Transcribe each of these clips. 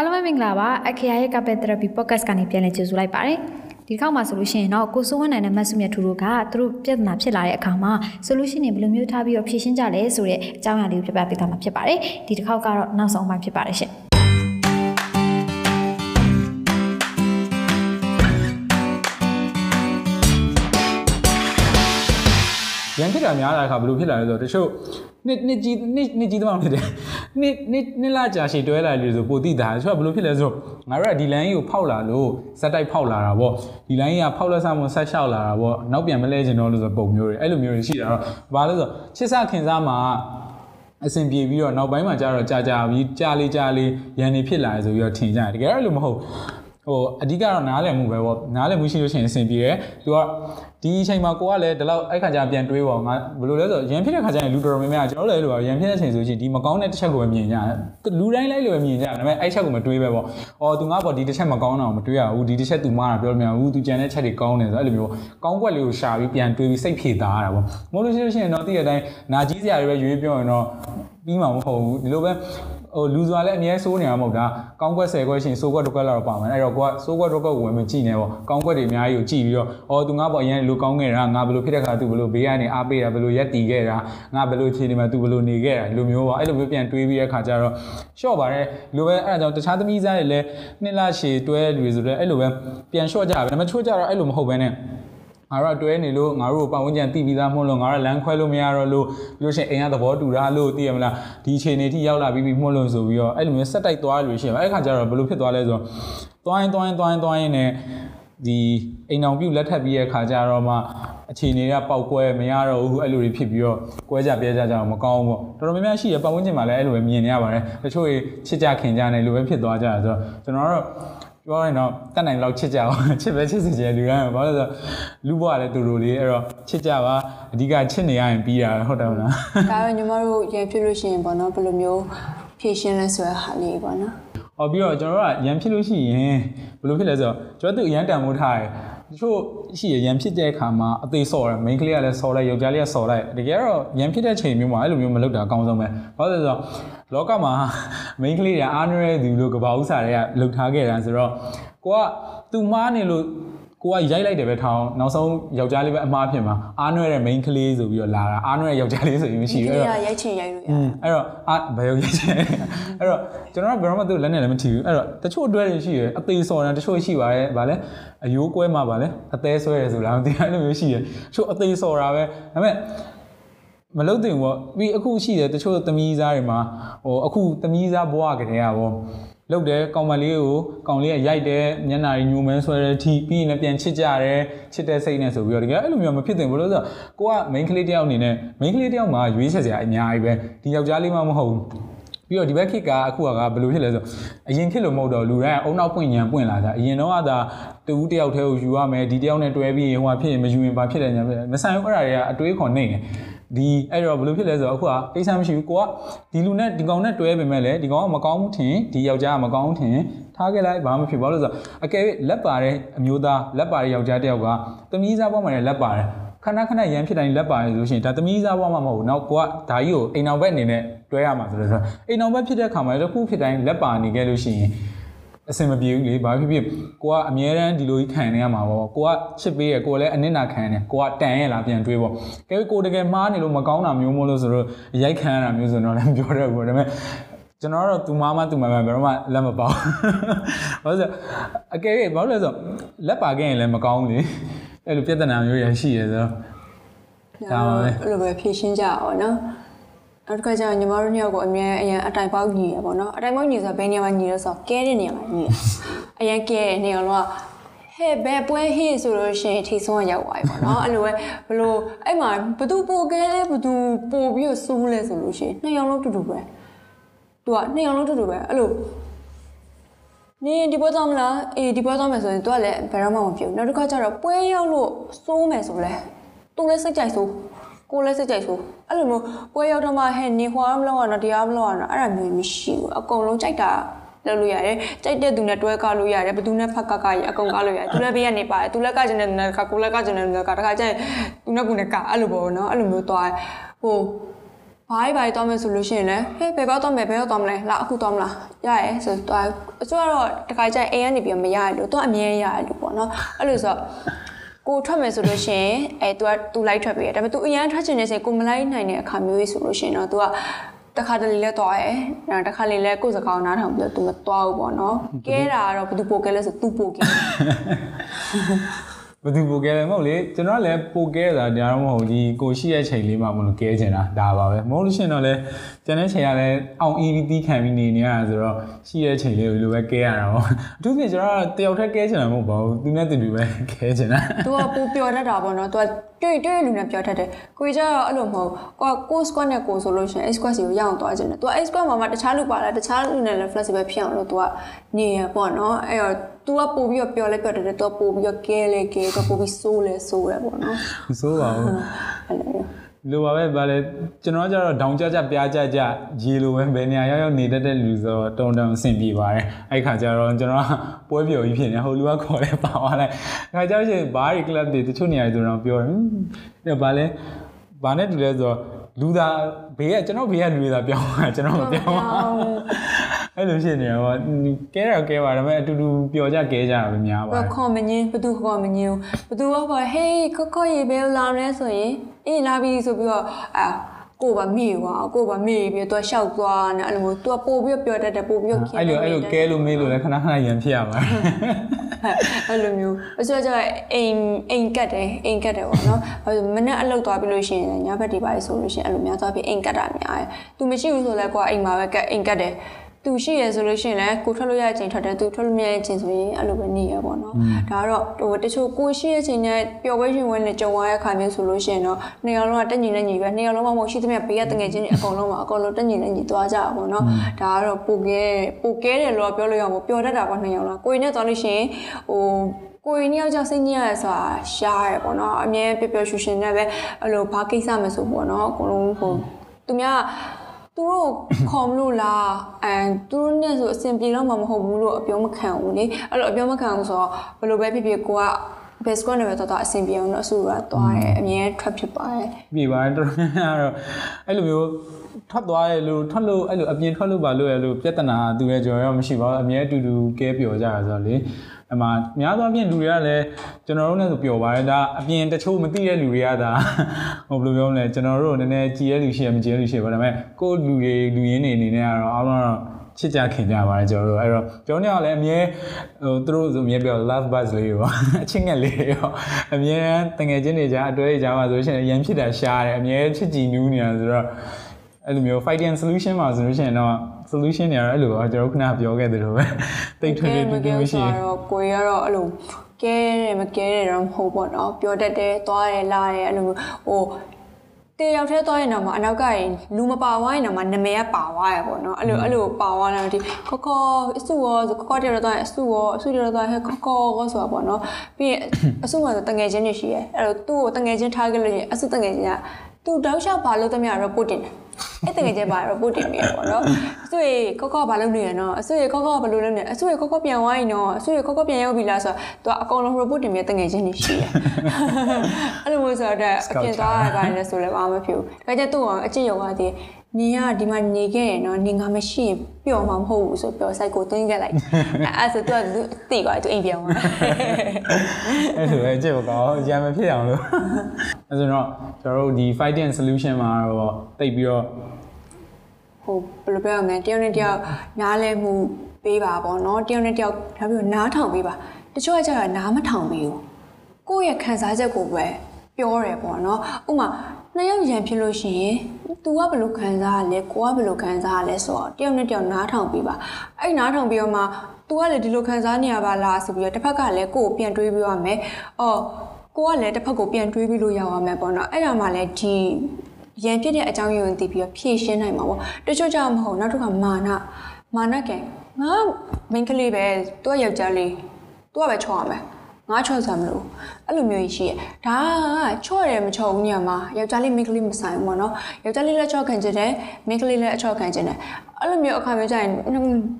အားလုံးပဲမင်္ဂလာပါအခရာရဲ့ Carpet Therapy Podcast ကနေပြန်လည်ကြိုဆိုလိုက်ပါတယ်ဒီတစ်ခေါက်မှာဆိုလို့ရှိရင်တော့ကိုစိုးဝင်းနိုင်နဲ့မတ်စုမြတ်ထူတို့ကသူတို့ပြဿနာဖြစ်လာတဲ့အခါမှာ solution တွေဘယ်လိုမျိုးထားပြီးတော့ဖြေရှင်းကြလဲဆိုတဲ့အကြောင်းအရာလေးကိုပြပြပေးသွားမှာဖြစ်ပါတယ်ဒီတစ်ခေါက်ကတော့နောက်ဆုံးပိုင်းဖြစ်ပါတယ်ရှင် ရန်ဖြစ်တာများလာတဲ့အခါဘယ်လိုဖြစ်လာလဲဆိုတော့တချို့နှစ်နှစ်ကြီးနှစ်နှစ်ကြီးသမားဖြစ်တယ်နှစ်နှစ်နှစ်လကြာရှည်တွဲလာလို့ဆိုပိုတိတာတချို့ကဘယ်လိုဖြစ်လဲဆိုတော့ငါတို့ကဒီလိုင်းကြီးကိုဖောက်လာလို့ဇက်တိုက်ဖောက်လာတာပေါ့ဒီလိုင်းကြီးကဖောက်လက်ဆမှုဆက်လျှောက်လာတာပေါ့နောက်ပြန်မလဲချင်တော့လို့ဆိုပုံမျိုးတွေအဲ့လိုမျိုးတွေရှိတာတော့ဘာလို့ဆိုချစ်စခင်စားမှာအဆင်ပြေပြီးတော့နောက်ပိုင်းမှာကျတော့ကြာကြာပြီးကြာလေးကြာလေးရန်နေဖြစ်လာတယ်ဆိုပြီးတော့ထင်ကြတယ်တကယ်တော့လို့မဟုတ်ဟိုအဓိကတော့နားလည်မှုပဲပေါ့နားလည်မှုရှိလို့ရှိရင်အဆင်ပြေတယ်သူက ဒီအချိန်မှာကိုကလည်းဒီလောက်အဲ့ခါကျပြန်တွေးပေါ့ငါဘယ်လိုလဲဆိုရန်ဖြစ်တဲ့ခါကျရင်လူတော်တော်များများကျွန်တော်လည်းလို့ရန်ဖြစ်တဲ့အချိန်ဆိုရှင်ဒီမကောင်းတဲ့တစ်ချက်ကိုပဲမြင်ကြတယ်လူတိုင်းလိုက်လို့ပဲမြင်ကြတယ်ဒါပေမဲ့အဲ့ချက်ကိုမတွေးပဲပေါ့အော်သူငါပေါ့ဒီတစ်ချက်မကောင်းတော့မတွေးရဘူးဒီတစ်ချက်သူမှားတာပြောလို့မရဘူးသူကြံတဲ့ချက်တွေကောင်းတယ်ဆိုအဲ့လိုမျိုးကောင်းကွက်လေးကိုရှာပြီးပြန်တွေးပြီးစိတ်ဖြေသားရတာပေါ့မဟုတ်လို့ရှိလို့ရှိရင်တော့တည့်ရတိုင်းနာကြီးစရာတွေပဲရွေးပြောရင်တော့ပြီးမှာမဟုတ်ဘူးဒီလိုပဲ ဟိုလူစွာလည်းအများဆိုးနေတာမဟုတ်တာကောင်းကွက်10ခွက်ရှင်စိုးကွက်တစ်ခွက်လောက်ပါမယ်အဲ့တော့ကိုကစိုးကွက်တစ်ခွက်ဝင်မကြည့်နဲ့ပေါ့ကောင်းကွက်တွေအများကြီးကိုကြည့်ပြီးတော့အော်သူငါပေါ့အရင်လူကောင်းခဲ့တာငါဘယ်လိုဖြစ်တဲ့ခါသူဘယ်လိုဘေးကနေအားပေးတာဘယ်လိုရက်တီခဲ့တာငါဘယ်လိုခြေနေမှာသူဘယ်လိုနေခဲ့တာလူမျိုးပေါ့အဲ့လိုမျိုးပြန်တွေးပြီးတဲ့ခါကျတော့ရှော့ပါတယ်လူပဲအဲ့ဒါကြောင့်တခြားသမီးစားတွေလည်းနှစ်လရှည်တွဲလူတွေဆိုတော့အဲ့လိုပဲပြန်ရှော့ကြပဲဒါပေမဲ့ချို့ကြတော့အဲ့လိုမဟုတ်ဘဲနဲ့ ငါတို့တွဲနေလို့ငါတို့ပတ်ဝန်းကျင်တိပြီးသားမဟုတ်လို့ငါတို့လမ်းခွဲလို့မရတော့လို့ပြီးလို့ရှိရင်အိမ်ကသဘောတူတာလို့သိရမလားဒီအခြေအနေထိရောက်လာပြီးပြီးမှုလို့ဆိုပြီးတော့အဲ့လိုမျိုးဆက်တိုက်သွားလို့ရှိရင်အဲ့ခါကျတော့ဘယ်လိုဖြစ်သွားလဲဆိုတော့သွားရင်သွားရင်သွားရင်သွားရင်နဲ့ဒီအိမ်အောင်ပြုတ်လက်ထပ်ပြီးရဲ့ခါကျတော့မှအခြေအနေကပေါက်ကွဲမရတော့ဘူးအဲ့လိုတွေဖြစ်ပြီးတော့ကွဲကြပြဲကြကြအောင်မကောင်းဘူးပေါ့တော်တော်များများရှိရပတ်ဝန်းကျင်မှာလည်းအဲ့လိုပဲမြင်နေရပါတယ်တချို့ချစ်ကြခင်ကြနေလိုပဲဖြစ်သွားကြတယ်ဆိုတော့ကျွန်တော်တို့ ပြောရင်တော့တတ်နိုင်လောက်ချစ်ကြအောင်ချစ်ပဲချစ်စီချင်လူတိုင်းဘာလို့လဲဆိုလူဘွားလည်းတူတူလေးအဲ့တော့ချစ်ကြပါအဓိကချစ်နေရရင်ပြီးတာဟုတ်တယ်မလားဒါတော့ညီမတို့ရန်ဖြစ်လို့ရှိရင်ပေါ့နော်ဘယ်လိုမျိုးဖြည့်ရှင်းလဲဆိုရဟာလေးပေါ့နော်ဟောပြီးတော့ကျွန်တော်တို့ကရန်ဖြစ်လို့ရှိရင်ဘယ်လိုဖြစ်လဲဆိုတော့ကျွန်တော်တို့ရန်တန်မိုးထားတယ် တချို့ရှိရရန်ဖြစ်တဲ့အခါမှာအသေးဆော်တယ် main ကလေးကလည်းဆော်လိုက်ယောက်ျားလေးကဆော်လိုက်တကယ်တော့ရန်ဖြစ်တဲ့ချိန်မျိုးမှာအဲ့လိုမျိုးမလုပ်တာအကောင်းဆုံးပဲဘာလို့လဲဆိုတော့လောကမှာ main ကလေးတွေအားနည်းတဲ့သူလို့ကဘာဥစားတွေကလှုပ်ထားခဲ့တာဆိုတော့ကိုကသူမားနေလို့ ကိုကရိုက်လိုက်တယ်ပဲထောင်းနောက်ဆုံးယောက်ျားလေးပဲအမားဖြစ်မှာအားနွဲ့တဲ့ main ကလေးဆိုပြီးတော့လာတာအားနွဲ့တဲ့ယောက်ျားလေးဆိုရင်မရှိဘူးအဲ့တော့ရိုက်ချင်ရိုက်လို့ရတယ်အဲ့တော့အာဘယ်ရောက်ရိုက်ချင်အဲ့တော့ကျွန်တော်ကဘယ်တော့မှသူ့လက်နဲ့လည်းမထီဘူးအဲ့တော့တချို့အတွဲတွေရှိရအသေးစော်တယ်တချို့ရှိပါတယ်ဗာလဲအယိုးကွဲမှာဗာလဲအသေးဆွဲရဆိုလားမသိဘူးအဲ့လိုမျိုးရှိရတချို့အသေးစော်တာပဲဒါပေမဲ့မလုတ်တင်ပေါ့ပြီးအခုရှိတယ်တချို့သမီးစားတွေမှာဟိုအခုသမီးစားဘွားကလေးอ่ะဗော လုတ်တယ်ကောင်မလေးကိုကောင်လေးကရိုက်တယ်မျက်နှာကြီးညိုမဲဆွဲတယ်ထီပြီးရင်လည်းပြန်ချစ်ကြတယ်ချစ်တဲ့စိတ်နဲ့ဆိုပြီးတော့တကယ်အဲ့လိုမျိုးမဖြစ်သင့်ဘူးလို့ဆိုတော့ကိုက main ကလေးတယောက်အနေနဲ့ main ကလေးတယောက်မှာရွေးချယ်စရာအများကြီးပဲဒီယောက်ျားလေးမှမဟုတ်ဘူးပြီးတော့ဒီဘက်ခေတ်ကအခုကဘယ်လိုဖြစ်လဲဆိုအရင်ခေတ်လိုမဟုတ်တော့လူတိုင်းအုံနောက်ပွင့်ညံပွင့်လာကြအရင်တော့ကသာတူဦးတယောက်တည်းကိုယူရမယ်ဒီတယောက်နဲ့တွဲပြီးဟိုဟာဖြစ်ရင်မယူရင်ဘာဖြစ်လဲညာမဆိုင်ဘူးအဲ့ဒါတွေကအတွေးခေါ်နေတယ် ဒီအဲ့တော့ဘယ်လိုဖြစ်လဲဆိုတော့အခုကကိစ္စမရှိဘူးကိုကဒီလူနဲ့ဒီကောင်နဲ့တွဲပေမဲ့လည်းဒီကောင်ကမကောင်းဘူးထင်ဒီယောက်ျားကမကောင်းဘူးထင်ထားခဲ့လိုက်ဘာမှမဖြစ်ဘာလို့လဲဆိုတော့အကယ်၍လက်ပါတဲ့အမျိုးသားလက်ပါတဲ့ယောက်ျားတယောက်ကသမီးစားပေါ်မှာလည်းလက်ပါတယ်ခဏခဏရန်ဖြစ်တိုင်းလက်ပါလေဆိုရှင်ဒါသမီးစားဘွားမှမဟုတ်ဘူး။နောက်ကိုကဒါကြီးကိုအိမ်အောင်ဘက်အနေနဲ့တွဲရမှာဆိုတော့အိမ်အောင်ဘက်ဖြစ်တဲ့ခါမှာတစ်ခုဖြစ်တိုင်းလက်ပါနေခဲ့လို့ရှိရင် အဆင်မပြေဘူးလေဘာဖြစ်ဖြစ်ကိုကအမြဲတမ်းဒီလိုကြီးခံနေရမှာပေါ့ကိုကချစ်ပေးရကိုကလည်းအနစ်နာခံနေကိုကတန်ရလားပြန်တွေးပေါ့ကဲကိုတကယ်မှားနေလို့မကောင်းတာမျိုးမို့လို့ဆိုတော့ရိုက်ခံရတာမျိုးဆိုတော့လည်းပြောတော့ဘူးဒါပေမဲ့ကျွန်တော်တော့သူမမသူမမဘယ်တော့မှလက်မပေါဘာလို့ဆိုအကယ်၍ဘာလို့လဲဆိုလက်ပါခဲ့ရင်လည်းမကောင်းဘူးလေအဲ့လိုပြဿနာမျိုးရရှိရဆိုတော့ဒါပါပဲအဲ့လိုပဲဖြည့်ရှင်းကြအောင်နော် နောက်တစ်ခါကျတော့ညီမတို့နှစ်ယောက်ကိုအမြဲအရင်အတိုင်ပေါက်ညီရပေါ့နော်အတိုင်ပေါက်ညီဆိုဘယ်နေရာမှာညီလဲဆိုတော့ကဲတဲ့နေရာမှာညီရအရင်ကဲတဲ့နေရာတော့ဟဲ့ဘယ်ပွဲဟေ့ဆိုလို့ရှိရင်ထိဆုံးရောက်သွားပြီပေါ့နော်အဲ့လိုပဲဘလို့အဲ့မှာဘသူပိုကဲလဲဘသူပိုပြီးတော့စိုးလဲဆိုလို့ရှိရင်နှစ်ယောက်လုံးတူတူပဲသူကနှစ်ယောက်လုံးတူတူပဲအဲ့လိုနင်ဒီပွဲသွားမလားအေးဒီပွဲသွားမယ်ဆိုရင် तू ကလည်းဘယ်တော့မှမပြောနောက်တစ်ခါကျတော့ပွဲရောက်လို့စိုးမယ်ဆိုလဲ तू လည်းစိတ်ကြိုက်စိုးကိုလည်းစိတ်ကြိုက်ဆို အဲ့လိုမျိုးပွဲရောက်တော့မှဟဲ့နေဟွာမလို့ရတော့တရားမလို့ရတော့အဲ့ဒါမျိုးမရှိဘူးအကုန်လုံးကြိုက်တာလုပ်လို့ရတယ်ကြိုက်တဲ့သူနဲ့တွဲကားလို့ရတယ်ဘယ်သူနဲ့ဖက်ကကရအကုန်ကားလို့ရတယ်သူလည်းဘေးကနေပါတယ်သူလည်းကကျင်တဲ့သူနဲ့ကကိုလည်းကကျင်တဲ့သူနဲ့ကတခါကျရင်သူနဲ့ကိုနဲ့ကအဲ့လိုပေါ့နော်အဲ့လိုမျိုးသွားဟိုဘားဘားတော့မယ်ဆိုလို့ရှိရင်လည်းဟဲ့ဘယ်ကောက်တော့မယ်ဘယ်ရောက်တော့မလဲလာအခုတော့မလားရရဲဆိုတော့အစိုးကတော့တခါကျရင်အိမ်ကနေပြီးမရရလို့တော့အမြဲရရလို့ပေါ့နော်အဲ့လိုဆို ကိုထွက်မယ်ဆိုလို့ရှင်အဲသူကသူလိုက်ထွက်ပြီးတယ်ဒါပေမဲ့သူအရန်ထွက်ချင်နေစင်ကိုမလိုက်နိုင်တဲ့အခါမျိုးကြီးဆိုလို့ရှင်တော့သူကတခါတလေလဲသွားရဲအဲတခါလေလဲကိုယ်စကားနားထောင်ပြီးတော့ तू မသွားဘူးပေါ့နော်ကဲတာကတော့ဘသူပိုကဲလဲဆို तू ပိုကဲဘသူပိုကဲလဲမဟုတ်လေကျွန်တော်ကလည်းပိုကဲတာတရားမဟုတ်ကြီးကိုရှိရချိန်လေးမှမလို့ကဲချင်တာဒါပါပဲမဟုတ်လို့ရှင်တော့လဲ ကျန်တဲ့ချိန်ကလည်းအောင်အီးတီးခံပြီးနေနေရတာဆိုတော့ရှိရဲ့ချိန်လေးကိုလိုပဲကဲရတာပေါ့အထူးဖြင့်ကျွန်တော်ကတယောက်တည်းကဲချင်တာမဟုတ်ပါဘူးသူနဲ့တူတူပဲကဲချင်တာ သူကပူပျော်တတ်တာပေါ့နော်သူကတွေ့တွေ့လူနဲ့ပျော်တတ်တယ်ကိုကြီးကျတော့အဲ့လိုမဟုတ်ကိုကကို squad နဲ့ကိုဆိုလို့ရှိရင် A squad စီကိုရအောင်သွားခြင်းတယ်သူက A squad မှာမှတခြားလူပါလားတခြားလူနဲ့လည်း flexible ဖြစ်အောင်လို့သူကနေရပေါ့နော်အဲ့တော့ तू ကပို့ပြီးတော့ပျော်လဲပျော်တတ်တယ် तू ကပို့ပြီးတော့ကဲလဲကဲ तू ပို့ပြီးစိုးလဲစိုးရပေါ့နော် မစိုးပါဘူး အဲ့လိုမျိုး လိုပါပဲဗာလေကျွန်တော်ကကြတော့ဒေါင်ကြကြပြားကြကြရေလိုပဲဘယ်နေရာရောက်ရောက်နေတတ်တဲ့လူဆိုတော့တုံတုံအဆင်ပြေပါတယ်အဲ့ခါကျတော့ကျွန်တော်ကပွဲပျော်ကြီးဖြစ်နေဟိုလူကခေါ်လဲပါသွားလိုက်ခါကျတော့ရှင်ဘားရီကလပ်တွေတချို့နေရာတွေဆိုတော့ပြောတယ်ဟွန်းအဲ့ဗာလေဘာနဲ့တူလဲဆိုတော့လူသားဘေးကကျွန်တော်ဘေးကလူတွေသာပြောင်းတာကျွန်တော်မပြောင်းပါဘူး အဲ့လိုဖြစ်နေတော့ကဲတော့ကဲပါဒါပေမဲ့အတူတူပျော်ကြကဲကြတာပဲများပါဘယ်ခေါ်မငင်းဘသူခေါ်မငင်းဘသူကပေါ့ဟေးခခရေဘယ်လာမလဲဆိုရင်အေးလာပြီဆိုပြီးတော့အာကိုပါမေ့သွားကိုပါမေ့ပြီးတော့ရှောက်သွားနေအဲ့လိုမျိုး तू ပို့ပြီးပျော်တတ်တယ်ပို့ပြီးခင်အဲ့လိုအဲ့လိုကဲလို့မေးလို့လည်းခဏခဏရံဖြစ်ရပါတယ်အဲ့လိုမျိုးအစိုးရကျအိမ်အိမ်ကတ်တယ်အိမ်ကတ်တယ်ပေါ့နော်ဘာလို့မနေ့အလုပ်သွားပြီလို့ရှိရင်ညဘက်ဒီပါဆိုလို့ရှိရင်အဲ့လိုများသွားပြီးအိမ်ကတ်တာများတယ်။ तू မရှိဘူးဆိုလဲကွာအိမ်မှာပဲကတ်အိမ်ကတ်တယ်။ तू ရှိရဆိုလို့ရှိရင်လည်းကိုထွက်လို့ရတဲ့အချိန်ထွက်တယ် तू ထွက်လို့မရတဲ့အချိန်ဆိုရင်အဲ့လိုပဲနေရပေါ့နော်။ဒါကတော့ဟိုတချို့ကိုရှိတဲ့အချိန်နဲ့ပျော်ပွဲရှင်ဝင်နဲ့ကြုံရတဲ့အခါမျိုးဆိုလို့ရှိရင်တော့နှစ်ယောက်လုံးကတက်ညီနဲ့ညီပဲနှစ်ယောက်လုံးမှမဟုတ်ရှိသမျှဘေးကတငယ်ချင်းတွေအကုန်လုံးမှာအကုန်လုံးတက်ညီနဲ့ညီသွားကြတာပေါ့နော်။ဒါကတော့ပိုကဲပိုကဲတယ်လို့ပြောလို့ရအောင်ပျော်တတ်တာပေါ့နှစ်ယောက်လုံးကိုရင်နဲ့သွားလို့ရှိရင်ဟိုကိုရင်နှစ်ယောက်ကြောင့်စိတ်ညစ်ရဆိုတာရှားရပေါ့နော်အမြဲပျော်ပျော်ရွှင်ရွှင်နဲ့ပဲအဲ့လိုဘာကိစ္စမဆိုပေါ့နော်အကုန်လုံးဟိုသူများ သူတို့ခေါ်မလို့လားအဲသူတို့နဲ့ဆိုအဆင်ပြေတော့မှမဟုတ်ဘူးလို့အပြောမခံဘူးလေအဲ့လိုအပြောမခံဘူးဆိုတော့ဘယ်လိုပဲဖြစ်ဖြစ်ကိုက base squad နဲ့ပဲတော့တော့အဆင်ပြေအောင်လို့အဆူရသွားတယ်အမြဲ trap ဖြစ်ပါတယ်ပြေပါတယ်တော်တော်များများတော့အဲ့လိုမျိုးထွက်သွားရလို့ထွက်လို့အဲ့လိုအပြင်ထွက်လို့ပါလို့ရလို့ပြဿနာသူရဲ့ကြော်ရောမရှိပါဘူးအမြဲအတူတူကဲပျော်ကြရဆိုတော့လေ အမှများသောအားဖြင့်လူတွေကလည်းကျွန်တော်တို့နဲ့ဆိုပျော်ပါတယ်ဒါအပြင်တချို့မသိတဲ့လူတွေကဒါဟိုဘယ်လိုပြောမလဲကျွန်တော်တို့နည်းနည်းကြည်ရလူရှိရမကြည်ရလူရှိရပါဒါပေမဲ့ကိုယ်လူတွေလူရင်းနေအနေနဲ့ကတော့အားလုံးတော့ချစ်ကြခင်ကြပါတယ်ကျွန်တော်တို့အဲ့တော့ကျွန်တော်တို့ကလည်းအမြဲဟိုသူတို့ဆိုအမြဲပြော love buzz လေးရောအချင်းငယ်လေးရောအမြဲတငယ်ချင်းတွေကြားအတွဲတွေကြားမှာဆိုရှင်အရင်ဖြစ်တာရှားတယ်အမြဲချစ်ကြည်နူးနေတာဆိုတော့ အဲ့လိုမျိုး fighting solution မှာဆိုလို့ရှိရင်တော့ solution တွေကတော့အဲ့လိုပါကျွန်တော်ခုနပြောခဲ့သလိုပဲတိတ်ထွေးထွေးတူတူမရှိရင်တော့ကိုရတော့အဲ့လိုကဲတယ်မကဲတယ်တော့မဟုတ်ပေါ့နော်ပြောတတ်တယ်သွားတယ်လာတယ်အဲ့လိုဟိုတေရောက်ထဲသွားရင်တော့မှအနောက်ကရင်လူမပါဝိုင်းတော့မှနမဲကပါဝါရပေါ့နော်အဲ့လိုအဲ့လိုပါဝါလာဒီခေါခေါအစုရောခေါခေါတေတော့သွားရင်အစုရောအစုတေတော့သွားရင်ခေါခေါကောဆိုတာပေါ့နော်ပြီးရင်အစုမှာဆိုတငယ်ချင်းတွေရှိရဲအဲ့တော့သူ့ကိုတငယ်ချင်းထားခဲ့လို့ရင်အစုတငယ်ချင်းက သူတောက်လျှောက်ပါလို့တမရ report တင်တယ်အဲ့တကယ်ကျပါ report တင်မိရပေါ့နော်အဆွေကောကောဘာလုပ်နေရနော်အဆွေကောကောဘာလုပ်နေလဲအဆွေကောကောပြန်ဝိုင်းနော်အဆွေကောကောပြန်ရောက်ပြီလားဆိုတော့သူကအကုန်လုံး report တင်မိတကယ်ချင်းနေရှိရအဲ့လိုမျိုးဆိုတော့အပြင်သွားရပါတယ်ဆိုလည်းဘာမှမဖြစ်ဘူးဒါကြတော့အချစ်ရောက်သွားသေး နေကဒီမှာနေခဲ့ရနော်နေငါမရှိရင်ပျော်မှာမဟုတ်ဘူးဆိုပျော်ဆိုင်ကိုတင်းခဲ့လိုက်အဲ့ဆိုတော့သူတိသွားသူအိမ်ပြန်သွားအဲ့လိုပဲကြည့်ပါကောရံမဖြစ်အောင်လို့အဲ့ဆိုတော့ကျွန်တော်တို့ဒီ fighting solution မှာတော့တိတ်ပြီးတော့ဟိုဘယ်လိုပြောရမလဲတယောက်နဲ့တယောက်နားလဲမှုပေးပါပေါ့နော်တယောက်နဲ့တယောက်ဒါပြီးတော့နားထောင်ပေးပါတချို့ကကျတော့နားမထောင်ပေးဘူးကိုယ့်ရဲ့ခံစားချက်ကိုပဲပြောတယ်ပေါ့နော်ဥပမာ နှစ်ယောက်ရန်ဖြစ်လို့ရှိရင် तू ကဘယ်လိုခံစားရလဲကိုကဘယ်လိုခံစားရလဲဆိုတော့တယောက်နဲ့တယောက်နားထောင်ပေးပါအဲ့နားထောင်ပြီးတော့မှ तू ကလည်းဒီလိုခံစားနေရပါလားဆိုပြီးတော့တစ်ဖက်ကလည်းကိုယ့်ကိုပြန်တွေးပြီးရမယ်အော်ကိုကလည်းတစ်ဖက်ကိုပြန်တွေးပြီးလို့ရအောင်မယ်ပေါ့နော်အဲ့ဒါမှလည်းဒီရန်ဖြစ်တဲ့အကြောင်းရင်းကိုသိပြီးတော့ဖြည့်ရှင်းနိုင်မှာပေါ့တချို့ကြောင့်မဟုတ်နောက်တစ်ခါမာနမာနကဲငါမိန်းကလေးပဲသူကယောက်ျားလေးသူကပဲချောရမယ်ငါချောစမ်းမလို့ အဲ့လိုမျိုးကြီးရှိရဒါကချော့တယ်မချော့ဘူးညမှာယောက်ျားလေးမိန်းကလေးမဆိုင်ဘူးပေါ့နော်ယောက်ျားလေးလည်းချော့ခံကြတယ်မိန်းကလေးလည်းအချော့ခံကြတယ်အဲ့လိုမျိုးအခါမျိုးကျရင်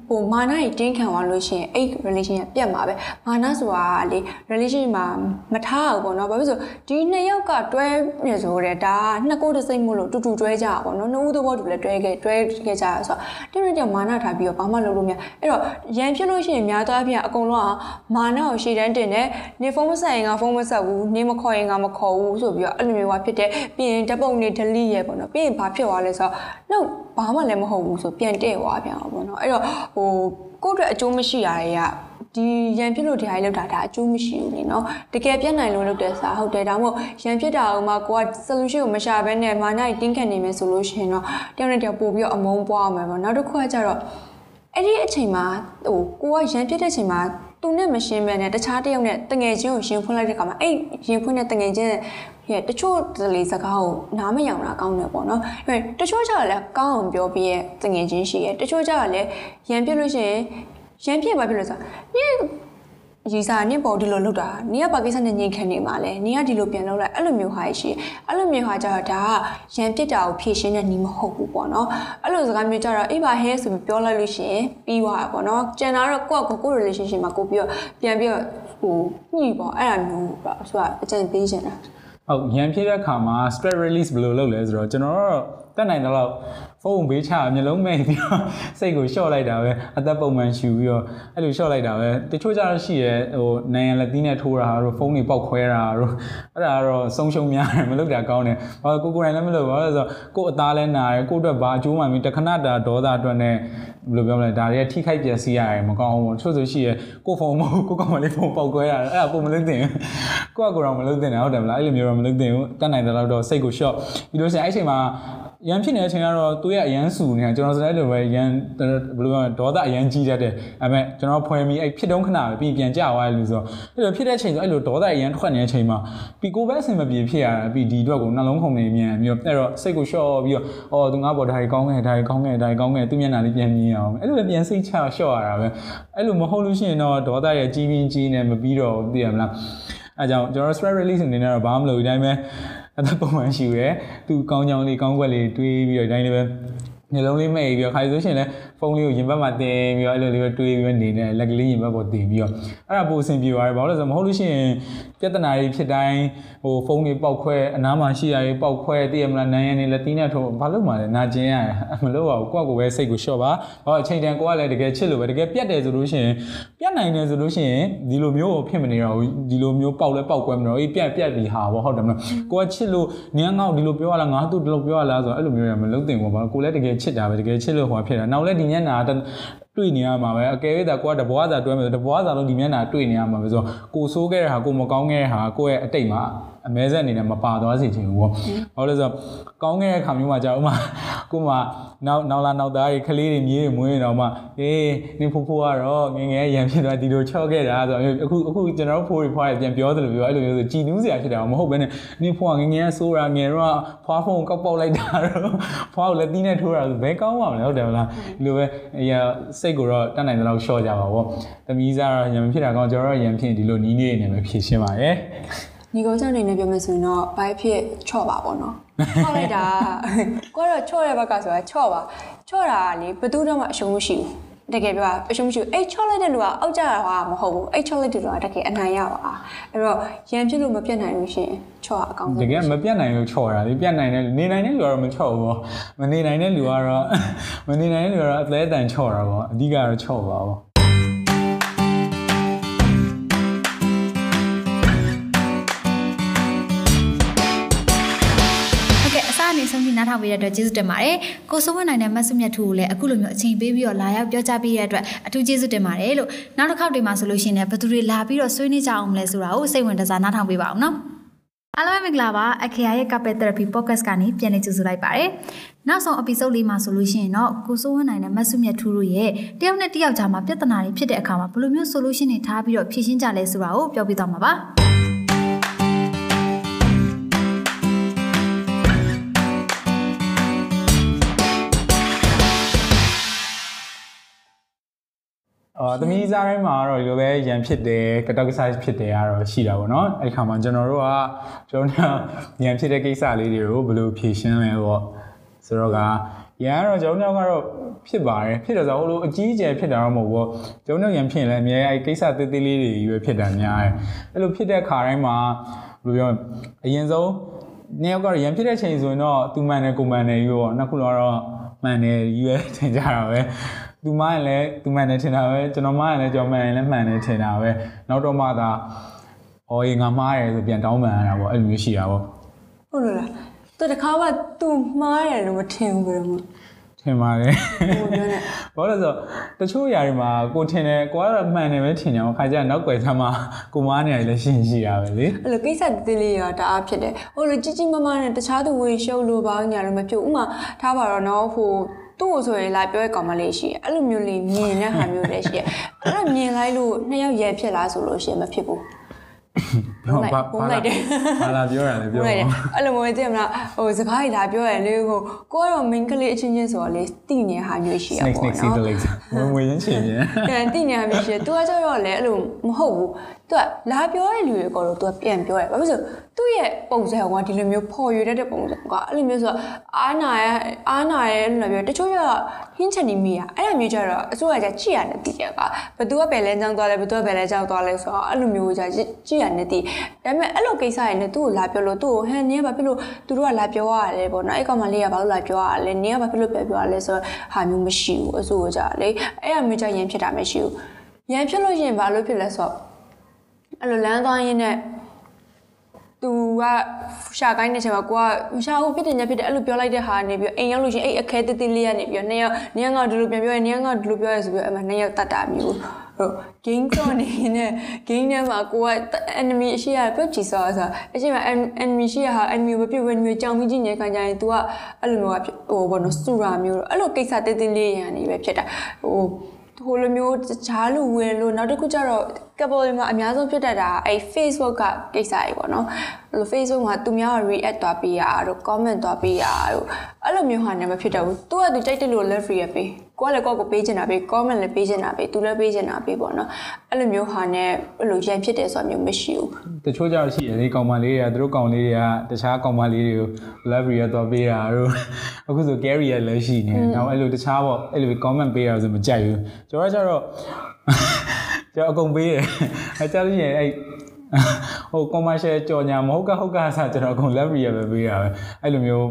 ဟိုမာနကြီးတင်းခံသွားလို့ရှိရင်အဲ့ relation ကပြတ်မှာပဲမာနဆိုတာလေ relation မှာမထားဘူးပေါ့နော်ဘာဖြစ်လို့ဒီနှစ်ယောက်ကတွဲနေဆိုတဲ့ဒါကနှစ်ကိုယ်တစ်စိတ်မို့လို့တူတူတွဲကြတာပေါ့နော်နှစ်ဦးသဘောတူလည်းတွဲခဲ့တွဲခဲ့ကြရဆိုတော့တင်းတင်းမာနထားပြီးတော့ဘာမှလုပ်လို့မရအဲ့တော့ရန်ဖြစ်လို့ရှိရင်များသောအားဖြင့်အကုန်လုံးကမာနကိုရှေ့တန်းတင်တယ်နေဖုန်းမဆက်ရင်ကဖုန်းမဆက်ဘူးနေမခေါ်ရင်ကမခေါ်ဘူးဆိုပြီးတော့အဲ့လိုမျိုးကဖြစ်တယ်ပြီးရင်ဓာတ်ပုံတွေ delete ရဲပေါ့နော်ပြီးရင်ဘာဖြစ်သွားလဲဆိုတော့နောက်ဘာမှလည်းမဟုတ်ဘူးဆိုပြန်တဲ့သွားပြန်အောင်ပေါ့နော်အဲ့တော့ဟိုကိုယ့်အတွက်အကျိုးမရှိရတဲ့ကဒီရန်ဖြစ်လို့တရားကြီးလောက်တာဒါအကျိုးမရှိဘူးလေနော်တကယ်ပြတ်နိုင်လို့လုပ်တဲ့စာဟုတ်တယ်ဒါမှမဟုတ်ရန်ဖြစ်တာကမှကိုက solution ကိုမရှာဘဲနဲ့မာနိုင်တင်းခံနေမယ်ဆိုလို့ရှိရင်တော့တယောက်နဲ့တယောက်ပို့ပြီးတော့အမုန်းပွားအောင်မယ်ပေါ့နောက်တစ်ခုကကျတော့အဲ့ဒီအချိန်မှာဟိုကိုကရန်ဖြစ်တဲ့အချိန်မှာ သူနဲ့မရှင်းမဲနဲ့တခြားတယောက်နဲ့တငယ်ချင်းကိုရှင်ဖွင့်လိုက်တဲ့ခါမှာအဲ့ရင်ဖွင့်တဲ့တငယ်ချင်းရဲ့တချို့တလေစကားကိုနားမယောင်တာကောင်းတယ်ပေါ့နော်အဲတချို့ကျတော့လည်းကောင်းအောင်ပြောပြီးရဲ့တငယ်ချင်းရှိရဲ့တချို့ကျတော့လည်းရန်ပြစ်လို့ရှိရင်ရန်ပြစ်ပါဖြစ်လို့ဆိုတာနင် ရီစာနင့်ပေါ်ဒီလိုလုပ်တာနင်ကပါကိစ္စနဲ့ညင်ခံနေမှာလဲနင်ကဒီလိုပြန်လုပ်လိုက်အဲ့လိုမျိုးဟာရှိအဲ့လိုမျိုးဟာကျတော့ဒါကရန်ပြစ်တာကိုဖြည့်ရှင်းတဲ့နီးမဟုတ်ဘူးပေါ့နော်အဲ့လိုစကားမျိုးကျတော့အေးပါဟဲဆိုပြီးပြောလိုက်လို့ရှိရင်ပြီးသွားတာပေါ့နော်ကျန်တာတော့ကိုယ့်ကိုကိုယ့် relationship မှာကိုပြီးတော့ပြန်ပြီးတော့ဟိုညှိပေါ့အဲ့ဒါမျိုးပေါ့ဆိုတာအကြံပေးချင်တာဟုတ်ရန်ဖြစ်တဲ့အခါမှာ stress release ဘယ်လိုလုပ်လဲဆိုတော့ကျွန်တော်တို့ တက်နိုင်တော့ဖုန်းဘေးချမျိုးလုံးမိတ်ပြီးတော့စိတ်ကိုလျှော့လိုက်တာပဲအသက်ပုံမှန်ရှူပြီးတော့အဲ့လိုလျှော့လိုက်တာပဲတချို့ကျတော့ရှိရဲဟိုနိုင်ရလက်သီးနဲ့ထိုးတာတို့ဖုန်းတွေပောက်ခွဲတာတို့အဲ့ဒါကတော့ဆုံးရှုံးများတယ်မလုပ်တာကောင်းတယ်ဘာလို့ကိုကိုယ်တိုင်လည်းမလုပ်ဘာလို့လဲဆိုတော့ကိုယ်အသားလည်းနာတယ်ကိုယ့်အတွက်ဘာအကျိုးမှမပြီးတခဏတာဒေါသအတွက်နဲ့ဘယ်လိုပြောမလဲဒါတွေကထိခိုက်ပျက်စီးရတယ်မကောင်းဘူးချို့ဆိုရှိရဲကိုဖုန်းမဟုတ်ကိုကောင်မလေးဖုန်းပောက်ခွဲတာအဲ့ဒါပုံမလုပ်သင့်ကိုကကိုတော့မလုပ်သင့်တာဟုတ်တယ်မလားအဲ့လိုမျိုးတော့မလုပ်သင့်ဘူးတက်နိုင်တဲ့လောက်တော့စိတ်ကို short ပြီးလို့ရှိရင်အဲ့ချိန်မှာ ရန်ဖြစ်နေတဲ့အချိန်ကတော့သူရဲ့အရန်ဆူနေတာကျွန်တော်စတဲ့လိုပဲရန်ဘယ်လိုပြောဒေါသအရန်ကြီးတတ်တယ်အဲမဲ့ကျွန်တော်ဖွယ်ပြီးအဲ့ဖြစ်တုံးခဏပဲပြီးပြန်ကြသွားတယ်လို့ဆိုတော့အဲ့လိုဖြစ်တဲ့အချိန်ဆိုအဲ့လိုဒေါသအရန်ထွက်နေတဲ့အချိန်မှာပြီးကိုပဲအဆင်မပြေဖြစ်ရတာပြီးဒီအတွက်ကိုနှလုံးခုန်နေမြန်ပြီးတော့အဲ့တော့စိတ်ကိုလျှော့ပြီးတော့အော်သူငါပေါ်ဒါကြီးကောင်းခဲ့ဒါကြီးကောင်းခဲ့ဒါကြီးကောင်းခဲ့သူမျက်နှာလေးပြန်မြင်အောင်အဲ့လိုပဲပြန်စိတ်ချလျှော့ရတာပဲအဲ့လိုမဟုတ်လို့ရှိရင်တော့ဒေါသရဲ့ကြီးပြင်းကြီးနေမပြီးတော့သိရမလားအဲကြောင့်ကျွန်တော် stress release အနေနဲ့တော့ဘာမှမလုပ်ဒီတိုင်းပဲ အသက်ပုံမှန်ရှိရယ်သူကောင်းကြောင်လေးကောင်းကွက်လေးတွေးပြီးတော့ဒီတိုင်းလေးပဲမျိုးလုံးလေးမိတ်ပြီးတော့ခါဆိုရှင်လဲဖုန်းလေးကိုရင်ဘတ်မှာတင်ပြီးတော့အဲ့လိုလေးပဲတွေးပြီးတော့နေနေလက်ကလေးရင်ဘတ်ပေါ်တင်ပြီးတော့အဲ့ဒါပိုအဆင်ပြေပါတယ်ဘာလို့လဲဆိုတော့မဟုတ်လို့ရှိရင်ပြဿနာတွေဖြစ်တိုင်းဟိုဖုန်းတွေပောက်ခွဲအနားမှာရှိရရေးပောက်ခွဲသိရမလားနိုင်ရည်နေလက်သီးနဲ့ထိုးဘာလို့မှလဲနာကျင်ရတယ်မလို့ပါဘူးကိုယ့်ကိုယ်ပဲစိတ်ကိုလျှော့ပါဘာအချိန်တန်ကိုကလည်းတကယ်ချစ်လို့ပဲတကယ်ပြတ်တယ်ဆိုလို့ရှိရင်ပြတ်နိုင်တယ်ဆိုလို့ရှိရင်ဒီလိုမျိုးကိုဖြစ်မနေတော့ဘူးဒီလိုမျိုးပောက်လဲပောက်ကွဲမလို့အေးပြတ်ပြတ်ပြီးဟာပေါ့ဟုတ်တယ်မလားကိုကချစ်လို့နင်းငေါ့ဒီလိုပြောရလားငါသူ့ဒီလိုပြောရလားဆိုတော့အဲ့လိုမျိုးရမလုပ်သင့်ဘူးဘာလို့ကိုလည်းတကယ်ချစ်တာပဲတကယ်ချစ်လို့ဟောဖြစ်တာနောက်လည်းဒီညနာတွေ့နေရမှာပဲအကယ်၍သာကိုကတဘွားစာတွဲမယ်ဆိုတဘွားစာလုံးဒီမျက်နှာတွေ့နေရမှာပဲဆိုတော့ကိုဆိုးခဲ့တဲ့ဟာကိုမကောင်းခဲ့တဲ့ဟာကိုယ့်ရဲ့အတိတ်မှာအမဲဆက်အနေနဲ့မပါသွားစေချင်ဘူးပေါ့။ဘာလို့လဲဆိုတော့ကောင်းခဲ့တဲ့ခါမျိုးမှာကြာဥမာကိုမှနောက်နောက်လာနောက်သားတွေကလေးတွေမြေးတွေမွေးနေတော့မှအေးနင်ဖိုးဖိုးကတော့ငငယ်ရံဖြစ်သွားဒီလိုချော့ခဲ့တာဆိုတော့အခုအခုကျွန်တော်တို့ဖိုးတွေဖွားတွေပြန်ပြောသလိုပြောအဲ့လိုမျိုးဆိုကြည်နူးစရာဖြစ်တာမဟုတ်ဘဲနဲ့နင်ဖိုးကငငယ်ဆိုးတာငယ်တော့ဖွားဖုန်းကောက်ပေါက်လိုက်တာတော့ဖွားကိုလက်သီးနဲ့ထိုးတာဆိုဘယ်ကောင်းပါမလဲဟုတ်တယ်မလားဒီလိုပဲအရာစိတ်ကိုတော့တတ်နိုင်တဲ့လောက်ရှော့ကြပါပေါ့။သမီးစားတော့ရံဖြစ်တာကောင်းကျွန်တော်တို့ရံဖြစ်ဒီလိုနီးနေနေပဲဖြည့်ရှင်းပါရဲ့။ ညီကောင်ကြောင့်နေနေပြောမယ်ဆိုရင်တော့ဘိုက်ဖြစ်ချော့ပါပေါ့နော်ချော့လိုက်တာကိုကတော့ချော့တဲ့ဘက်ကဆိုတာချော့ပါချော့တာကလေဘယ်သူမှအရှုံးမရှိဘူးတကယ်ပြောအရှုံးမရှိဘူးအဲ့ချော့လိုက်တဲ့လူကအောက်ကျတာဟာမဟုတ်ဘူးအဲ့ချော့လိုက်တဲ့လူကတကယ်အနိုင်ရပါအဲ့တော့ရန်ဖြစ်လို့မပြတ်နိုင်လို့ရှိရင်ချော့အကောင်းဆုံးတကယ်မပြတ်နိုင်လို့ချော့တာလေပြတ်နိုင်တဲ့နေနိုင်တဲ့လူကတော့မချော့ဘူးပေါ့မနေနိုင်တဲ့လူကတော့မနေနိုင်တဲ့လူကတော့အသေးအတန်ချော့တာပေါ့အဓိကတော့ချော့ပါပေါ့ နေဆုံးဖြင့်နားထောင်ပေးတဲ့အတွက်ကျေးဇူးတင်ပါတယ်ကိုစိုးဝင်းနိုင်တဲ့မတ်စုမြတ်ထူကိုလည်းအခုလိုမျိုးအချိန်ပေးပြီးတော့လာရောက်ပြောကြားပေးတဲ့အတွက်အထူးကျေးဇူးတင်ပါတယ်လို့နောက်တစ်ခေါက်ဒီမှာဆိုလို့ရှိရင်လည်းဘယ်သူတွေလာပြီးတော့ဆွေးနွေးကြအောင်မလဲဆိုတာကိုစိတ်ဝင်တစားနားထောင်ပေးပါအောင်နော်အားလုံးပဲမင်္ဂလာပါအခရာရဲ့ Carpet Therapy Podcast ကနေပြန်လည်ကြိုဆိုလိုက်ပါတယ်နောက်ဆုံး episode လေးမှာဆိုလို့ရှိရင်တော့ကိုစိုးဝင်းနိုင်တဲ့မတ်စုမြတ်ထူတို့ရဲ့တယောက်နဲ့တယောက်ကြားမှာပြဿနာတွေဖြစ်တဲ့အခါမှာဘယ်လိုမျိုး solution တွေထားပြီးတော့ဖြေရှင်းကြလဲဆိုတာကိုပြောပြသွားမှာပါ အော်သမီးစားတိုင်းမှာတော့ဒီလိုပဲရန်ဖြစ်တယ်ကတောက်ကစားဖြစ်တယ်ကတော့ရှိတာပေါ့နော်အဲ့ခါမှာကျွန်တော်တို့ကကျွန်တော်တို့ရန်ဖြစ်တဲ့ကိစ္စလေးတွေကိုဘယ်လိုဖြေရှင်းလဲပေါ့ဆိုတော့ကရန်ကတော့ကျွန်တော်တို့ကတော့ဖြစ်ပါတယ်ဖြစ်တယ်ဆိုတော့ဟိုလိုအကြီးအကျယ်ဖြစ်တာတော့မဟုတ်ဘူးကျွန်တော်တို့ရန်ဖြစ်ရင်လည်းအများကြီးအဲကိစ္စသေးသေးလေးတွေကြီးပဲဖြစ်တာများတယ်အဲ့လိုဖြစ်တဲ့ခါတိုင်းမှာဘယ်လိုပြောအရင်ဆုံးနှစ်ယောက်ကတော့ရန်ဖြစ်တဲ့ချိန်ဆိုရင်တော့သူမှန်တယ်ကိုမှန်တယ်ကြီးပေါ့နောက်ခုတော့မှန်တယ်ကြီးပဲထင်ကြတာပဲ သူမှန်လည်းသူမှန်တယ်ထင်တာပဲကျွန်တော်မှန်လည်းကျွန်တော်မှန်ရင်လည်းမှန်တယ်ထင်တာပဲနောက်တော့မှသာအော်ရေငါမှားတယ်ဆိုပြန်တောင်းပန်ရတာပေါ့အဲ့လိုမျိုးရှိတာပေါ့ဟုတ်လို့လားသူတခါမှ तू မှားတယ်လို့မထင်ဘူးဘယ်တော့မှထင်ပါတယ်ဟိုပြောနေဘာလို့လဲဆိုတော့တချို့ຢာတွေမှာကိုထင်တယ်ကိုကတော့မှန်တယ်ပဲထင်ကြအောင်ခါကျနောက်ွယ်သမှာကိုမားနေရလည်းရှင်းရှိတာပဲလေအဲ့လိုကိစ္စတည်းလေးရတာအားဖြစ်တယ်ဟိုလိုကြီးကြီးမားမားနဲ့တခြားသူဝင်ရှုပ်လို့ပါညာလို့မဖြစ်ဘူးဥမာထားပါတော့နော်ဟို သူ့ကိုဆိုရင်လာပြောရကောင်မလေးရှိတယ်အဲ့လိုမျိုးလေးမြင်တဲ့ဟာမျိုးလည်းရှိတယ်အဲ့လိုမြင်လိုက်လို့နှစ်ယောက်ရဲဖြစ်လားဆိုလို့ရှိရင်မဖြစ်ဘူးဟုတ်ပါပုံလိုက်တယ်ဘာလာပြောရလဲပြောဟုတ်တယ်ပါအဲ့လိုမျိုးသိရမလားဟိုစကားကြီးလာပြောရလေဟိုကိုကတော့ main ကလေးအချင်းချင်းဆိုတော့လေတိနေဟာမျိုးရှိရ snake ပေါ့ snake see the နော် legs ဝင်ဝင်ချင်းချင်းပြန်ပြန်တိနေဟာမျိုးရှိတယ် तू ကကျတော့လေအဲ့လိုမဟုတ်ဘူး तू ကလာပြောတဲ့လူတွေကတော့ तू ကပြန်ပြောတယ်ဘာဖြစ်လို့သူ့ရဲ့ပုံစံကဒီလိုမျိုးဖော်ရွေတတ်တဲ့ပုံစံကအဲ့လိုမျိုးဆိုတော့အာနာရဲ့အာနာရဲ့အဲ့လိုမျိုးတချို့ကဟင်းချန်နီမီယာအဲ့လိုမျိုးကျတော့အစိုးရကကြည့်ရတယ်တည်တယ်ကဘသူကဘယ်လဲကြောင်းသွားလဲဘသူကဘယ်လဲကြောင်းသွားလဲဆိုတော့အဲ့လိုမျိုးကြကြည့်ရတယ်တည်ဒါပေမဲ့အဲ့လိုကိစ္စတွေနဲ့သူ့ကိုလာပြောလို့သူ့ကိုဟဲ့နင်းကဘာဖြစ်လို့သူတို့ကလာပြောရတယ်ပေါ့နော်အဲ့ကောင်မလေးကဘာလို့လာပြောရလဲနင်းကဘာဖြစ်လို့ပြောပြောရလဲဆိုတော့ဟာမျိုးမရှိဘူးအစိုးရကြလေအဲ့အမျိုးကြရင်ဖြစ်တာမရှိဘူးရန်ဖြစ်လို့ရှိရင်ဘာလို့ဖြစ်လဲဆိုတော့ အဲ့လိုလမ်းသွားရင်းနဲ့သူကရှာကိုင်းတဲ့ချိန်မှာကိုကရှာဖို့ဖြစ်တယ်ညဖြစ်တယ်အဲ့လိုပြောလိုက်တဲ့ဟာနေပြီးအိမ်ရောက်လို့ရှိရင်အဲ့အခဲတိတိလေးကနေပြီးနေရောက်နေကဒီလိုပြန်ပြောရနေကဒီလိုပြောရဆိုပြီးအဲ့မှာနေရောက်တတ်တာမျိုးဟို game တော့နေနေ game ထဲမှာကိုက enemy အရှိရပြုတ်ကြည့်စောဆိုအရှိမ enemy ရှိရဟာ enemy ကိုပြုတ်ဝင်မျိုးကြောင်ပြီးကြည့်နေခံကြရင် तू ကအဲ့လိုမျိုးကဟိုဘောနော်စူရာမျိုးအဲ့လိုကိစ္စတိတိလေးရန်နေပဲဖြစ်တာဟို ဟိုလိုမျိုးဂျားလူဝင်လို့နောက်တစ်ခုကျတော့ couple တွေမှာအများဆုံးဖြစ်တတ်တာအဲ့ Facebook ကကိစ္စကြီးပေါ့နော်အဲ့လို Facebook မှာသူများက react သွားပေးရတို့ comment သွားပေးရတို့အဲ့လိုမျိုးဟာနဲ့မဖြစ်တော့ဘူးသူကသူကြိုက်တယ်လို့ love react ပေး ကိုကလည်းကိုယ့်ကိုပေးချင်တာပေး comment လည်းပေးချင်တာပေးသူလည်းပေးချင်တာပေးပေါ့နော်အဲ့လိုမျိုးဟာနဲ့အဲ့လိုရန်ဖြစ်တယ်ဆိုတာမျိုးမရှိဘူးတချို့ကြောင့်ရှိတယ်လေကောင်မလေးတွေကသူတို့ကောင်လေးတွေကတခြားကောင်မလေးတွေကို love ရတော့ပေးတာတို့အခုဆို carry ရလည်းရှိနေတယ်နောက်အဲ့လိုတခြားပေါ့အဲ့လို comment ပေးတာဆိုမကြိုက်ဘူးကျွန်တော်ကကျတော့ကျွန်တော်အကုန်ပေးတယ်အဲကြလို့ရှိရင်အဲ့ဟို commercial ကြော်ညာမဟုတ်ကဟုတ်ကဆာကျွန်တော်အကုန် love ရပဲပေးတာပဲအဲ့လိုမျိုး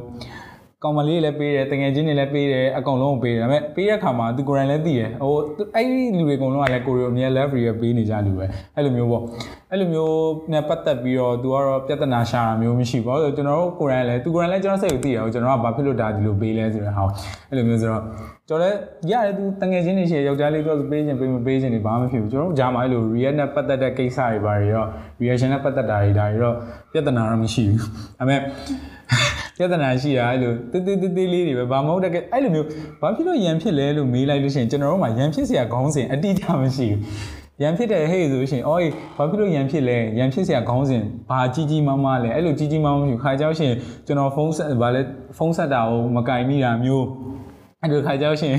ကောင်မလေးလည်းပေးတယ်တငယ်ချင်းတွေလည်းပေးတယ်အကုန်လုံးကိုပေးတယ်ဒါပေမဲ့ပေးတဲ့ခါမှာသူကိုယ်တိုင်လည်းသိတယ်ဟိုအဲ့ဒီလူတွေအကုန်လုံးကလည်းကိုရီအမြဲ love ရပေးနေကြလူပဲအဲ့လိုမျိုးပေါ့အဲ့လိုမျိုးနဲ့ပတ်သက်ပြီးတော့သူကတော့ပြဿနာရှာတာမျိုးမရှိဘူးဘာလို့လဲကျွန်တော်တို့ကိုယ်တိုင်လည်းသူကိုယ်တိုင်လည်းကျွန်တော်စိတ်ကိုသိတယ်ကျွန်တော်ကဘာဖြစ်လို့ဒါဒီလိုပေးလဲဆိုတော့ဟောအဲ့လိုမျိုးဆိုတော့ကျွန်တော်လည်းရတယ်သူတငယ်ချင်းတွေရှိရယောက်ျားလေးတော့ပေးခြင်းပေးမပေးခြင်းတွေဘာမှမဖြစ်ဘူးကျွန်တော်တို့ဂျာမှာအဲ့လို react နဲ့ပတ်သက်တဲ့ကိစ္စတွေဘာတွေတော့ reaction နဲ့ပတ်သက်တာတွေဒါတွေတော့ပြဿနာတော့မရှိဘူးဒါပေမဲ့ ပြဿနာရှိတာအဲ့လိုတိတိတိတိလေးတွေပဲဘာမဟုတ်တဲ့အဲ့လိုမျိုးဘာဖြစ်လို့ရန်ဖြစ်လဲလို့မေးလိုက်လို့ရှိရင်ကျွန်တော်တို့မှာရန်ဖြစ်စရာခေါင်းစဉ်အတိအကျမရှိဘူးရန်ဖြစ်တယ်ဟဲ့ဆိုလို့ရှိရင်အော်ဘာဖြစ်လို့ရန်ဖြစ်လဲရန်ဖြစ်စရာခေါင်းစဉ်ဘာကြီးကြီးမားမားလဲအဲ့လိုကြီးကြီးမားမားမရှိဘူးခါကြောက်ရှင်ကျွန်တော်ဖုန်းဆက်ဘာလဲဖုန်းဆက်တာကိုမကင်မိတာမျိုးအဲ့လိုခါကြောက်ရှင်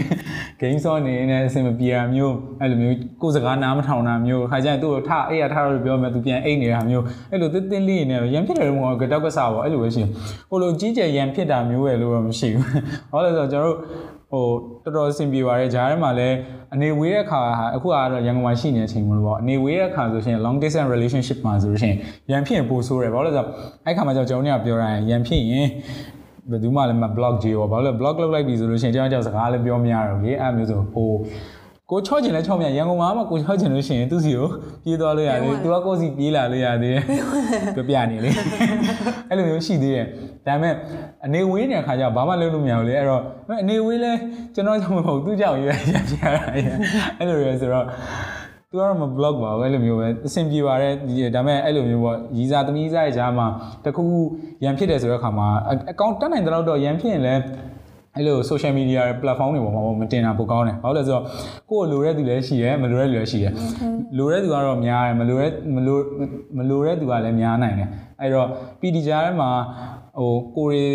game ဆော့နေနေအဆင်မပြေတာမျိုးအဲ့လိုမျိုးကိုယ်စကားနားမထောင်တာမျိုးခါကျရင်သူ့ကိုထအေးရထတော့ပြောမယ်သူပြန်အိတ်နေတာမျိုးအဲ့လိုတင်းတင်းလေးနေရန်ဖြစ်တယ်လို့မဟုတ်ကတော့ကစားပေါ့အဲ့လိုပဲရှိဟိုလိုကြီးကျယ်ရန်ဖြစ်တာမျိုးပဲလို့တော့မရှိဘူးဟောလဲဆိုတော့ကျွန်တော်တို့ဟိုတော်တော်အဆင်ပြေပါတယ်ဂျားထဲမှာလည်းအနေဝေးတဲ့ခါဟာအခုကတော့ရန်ကုန်မှာရှိနေတဲ့အချိန်မျိုးပေါ့အနေဝေးတဲ့ခါဆိုရှင် long distance relationship မှာဆိုရှင်ရန်ဖြစ်ရင်ပိုဆိုးတယ်ဘာလို့လဲဆိုတော့အဲ့ခါမှာကျွန်တော်တို့ကပြောရရင်ရန်ဖြစ်ရင် ဘယ်သူမှလည်းမ block ကြီးရောဘာလို့လဲ block လုပ်လိုက်ပြီဆိုလို့ရှိရင်ကျွန်တော်ကြောက်စကားလည်းပြောမရတော့လေအဲ့မျိုးဆိုဟိုကိုချော့ချင်လဲချော့မြရန်ကုန်မှာမှကိုချော့ချင်လို့ရှိရင်သူ့စီကိုပြေးသွားလို့ရတယ်သူကကိုယ့်စီပြေးလာလို့ရသေးတယ်ပြပြနေလေအဲ့လိုမျိုးရှိသေးတယ်ဒါပေမဲ့အနေဝေးနေတဲ့ခါကျဘာမှလုပ်လို့မရဘူးလေအဲ့တော့အနေဝေးလဲကျွန်တော်ကြောင့်မဟုတ်သူ့ကြောင့်ရွေးရပြရတာအဲ့လိုပဲဆိုတော့ သူကတော့မ blog ပါဘူးအဲ့လိုမျိုးပဲအဆင်ပြေပါတယ်ဒါပေမဲ့အဲ့လိုမျိုးပေါ့ရီစာသမီးစားရဲ့ကြားမှာတခုခုရန်ဖြစ်တယ်ဆိုတဲ့အခါမှာအကောင့်တက်နိုင်တဲ့တော့ရန်ဖြစ်ရင်လည်းအဲ့လို social media platform တွေပေါ်မှာမတင်တာပိုကောင်းတယ်။ဘာလို့လဲဆိုတော့ကိုယ်လိုတဲ့သူလည်းရှိရဲမလိုတဲ့လူလည်းရှိရဲ။လိုတဲ့သူကတော့များတယ်မလိုတဲ့မလိုမလိုတဲ့သူကလည်းများနိုင်တယ်။အဲ့တော့ PD ကြားထဲမှာဟိုကိုရီ